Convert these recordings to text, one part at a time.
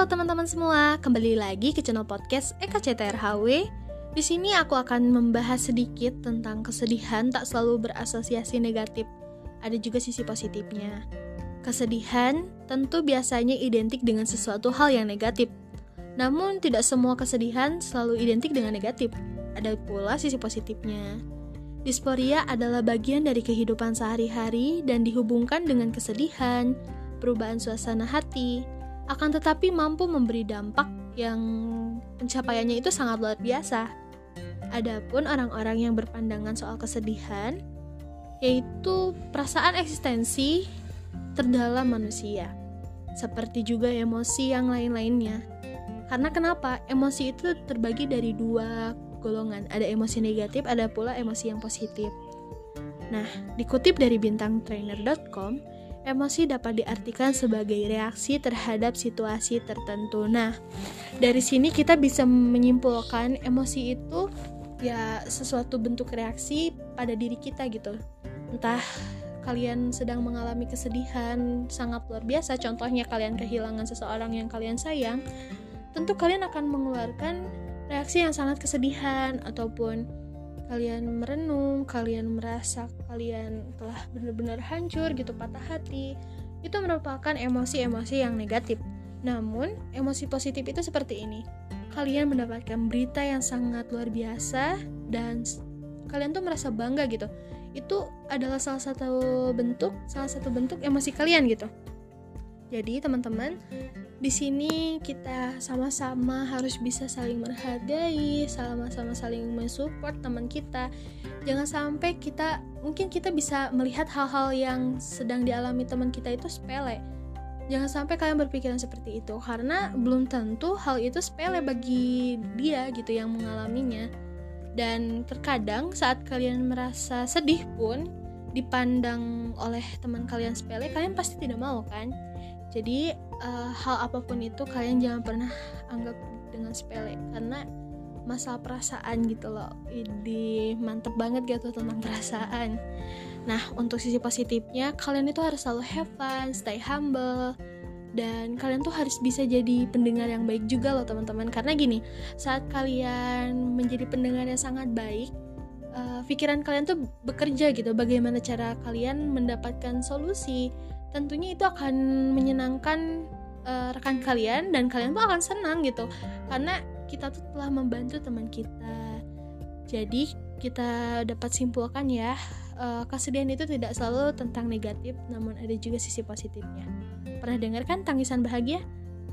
Halo teman-teman semua, kembali lagi ke channel podcast Eka CTRHW. Di sini aku akan membahas sedikit tentang kesedihan tak selalu berasosiasi negatif. Ada juga sisi positifnya. Kesedihan tentu biasanya identik dengan sesuatu hal yang negatif. Namun tidak semua kesedihan selalu identik dengan negatif. Ada pula sisi positifnya. Disporia adalah bagian dari kehidupan sehari-hari dan dihubungkan dengan kesedihan, perubahan suasana hati, akan tetapi mampu memberi dampak yang pencapaiannya itu sangat luar biasa. Adapun orang-orang yang berpandangan soal kesedihan, yaitu perasaan eksistensi terdalam manusia, seperti juga emosi yang lain-lainnya. Karena kenapa? Emosi itu terbagi dari dua golongan, ada emosi negatif, ada pula emosi yang positif. Nah, dikutip dari bintangtrainer.com, Emosi dapat diartikan sebagai reaksi terhadap situasi tertentu. Nah, dari sini kita bisa menyimpulkan emosi itu ya sesuatu bentuk reaksi pada diri kita gitu. Entah kalian sedang mengalami kesedihan sangat luar biasa, contohnya kalian kehilangan seseorang yang kalian sayang, tentu kalian akan mengeluarkan reaksi yang sangat kesedihan ataupun kalian merenung, kalian merasa kalian telah benar-benar hancur gitu, patah hati, itu merupakan emosi-emosi yang negatif. Namun, emosi positif itu seperti ini. Kalian mendapatkan berita yang sangat luar biasa dan kalian tuh merasa bangga gitu. Itu adalah salah satu bentuk, salah satu bentuk emosi kalian gitu. Jadi, teman-teman, di sini kita sama-sama harus bisa saling menghargai, sama-sama saling mensupport teman kita. Jangan sampai kita mungkin kita bisa melihat hal-hal yang sedang dialami teman kita itu sepele. Jangan sampai kalian berpikiran seperti itu karena belum tentu hal itu sepele bagi dia gitu yang mengalaminya. Dan terkadang saat kalian merasa sedih pun dipandang oleh teman kalian sepele, kalian pasti tidak mau kan? Jadi uh, hal apa pun itu kalian jangan pernah anggap dengan sepele. Karena masalah perasaan gitu loh. Ini mantep banget gitu tentang perasaan. Nah untuk sisi positifnya kalian itu harus selalu have fun stay humble. Dan kalian tuh harus bisa jadi pendengar yang baik juga loh teman-teman. Karena gini saat kalian menjadi pendengar yang sangat baik uh, pikiran kalian tuh bekerja gitu. Bagaimana cara kalian mendapatkan solusi tentunya itu akan menyenangkan uh, rekan kalian dan kalian tuh akan senang gitu. Karena kita tuh telah membantu teman kita. Jadi kita dapat simpulkan ya uh, kesedihan itu tidak selalu tentang negatif namun ada juga sisi positifnya. Pernah dengar kan tangisan bahagia?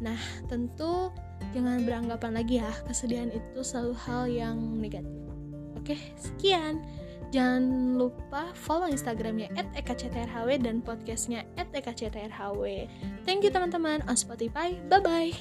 Nah tentu jangan beranggapan lagi ya kesedihan itu selalu hal yang negatif. Oke sekian Jangan lupa follow Instagramnya @ekactrhw dan podcastnya @ekactrhw. Thank you teman-teman on Spotify. Bye bye.